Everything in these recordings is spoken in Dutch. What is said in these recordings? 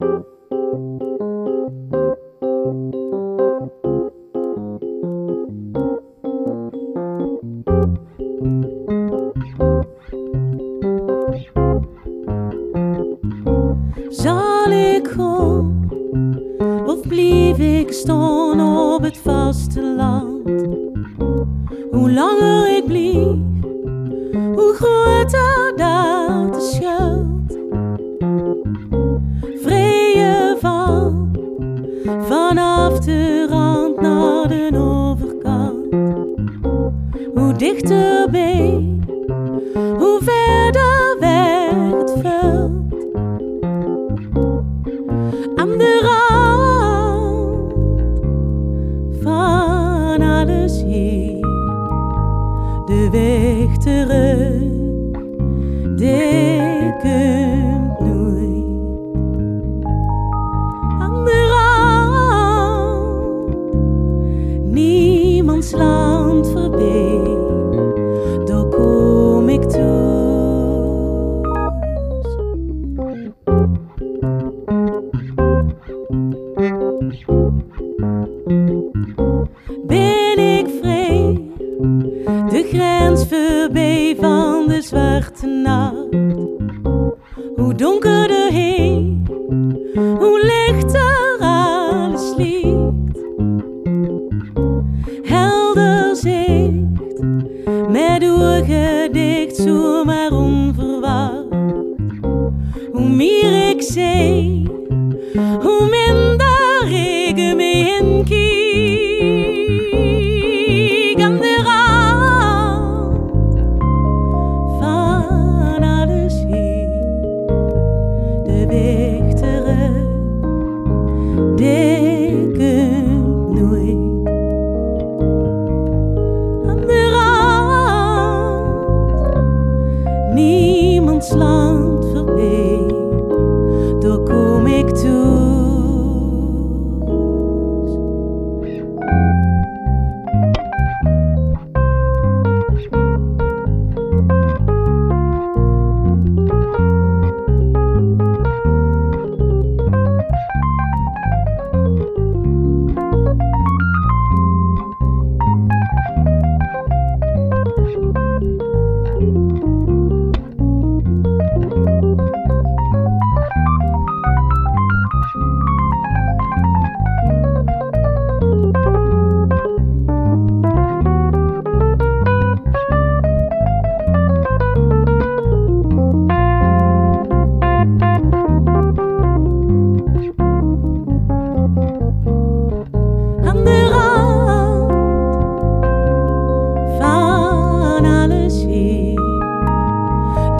Zal ik gaan of blijf ik staan op het vasteland? Hoe langer ik blijf, hoe groter dat vanaf de rand naar de overkant. Hoe dichterbij, hoe verder weg het veld. Aan de rand van alles hier, de weg terug, Hoe donkerder heen, hoe lichter alles ligt. Helder zicht, met ogen dicht, zomaar onverwacht. Hoe meer ik zie, hoe minder terug, die komt nooit. Aan de rand, niemands land voorbij,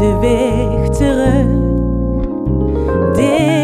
de weg terug, die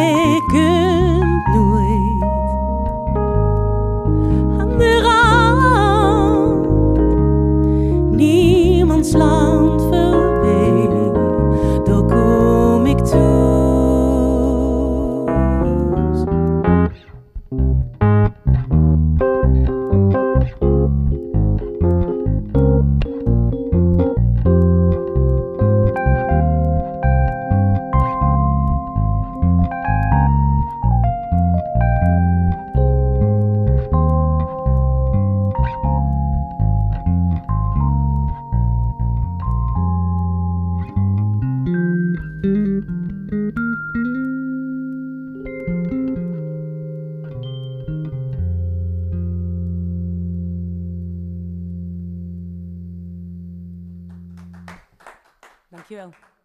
Thank you all.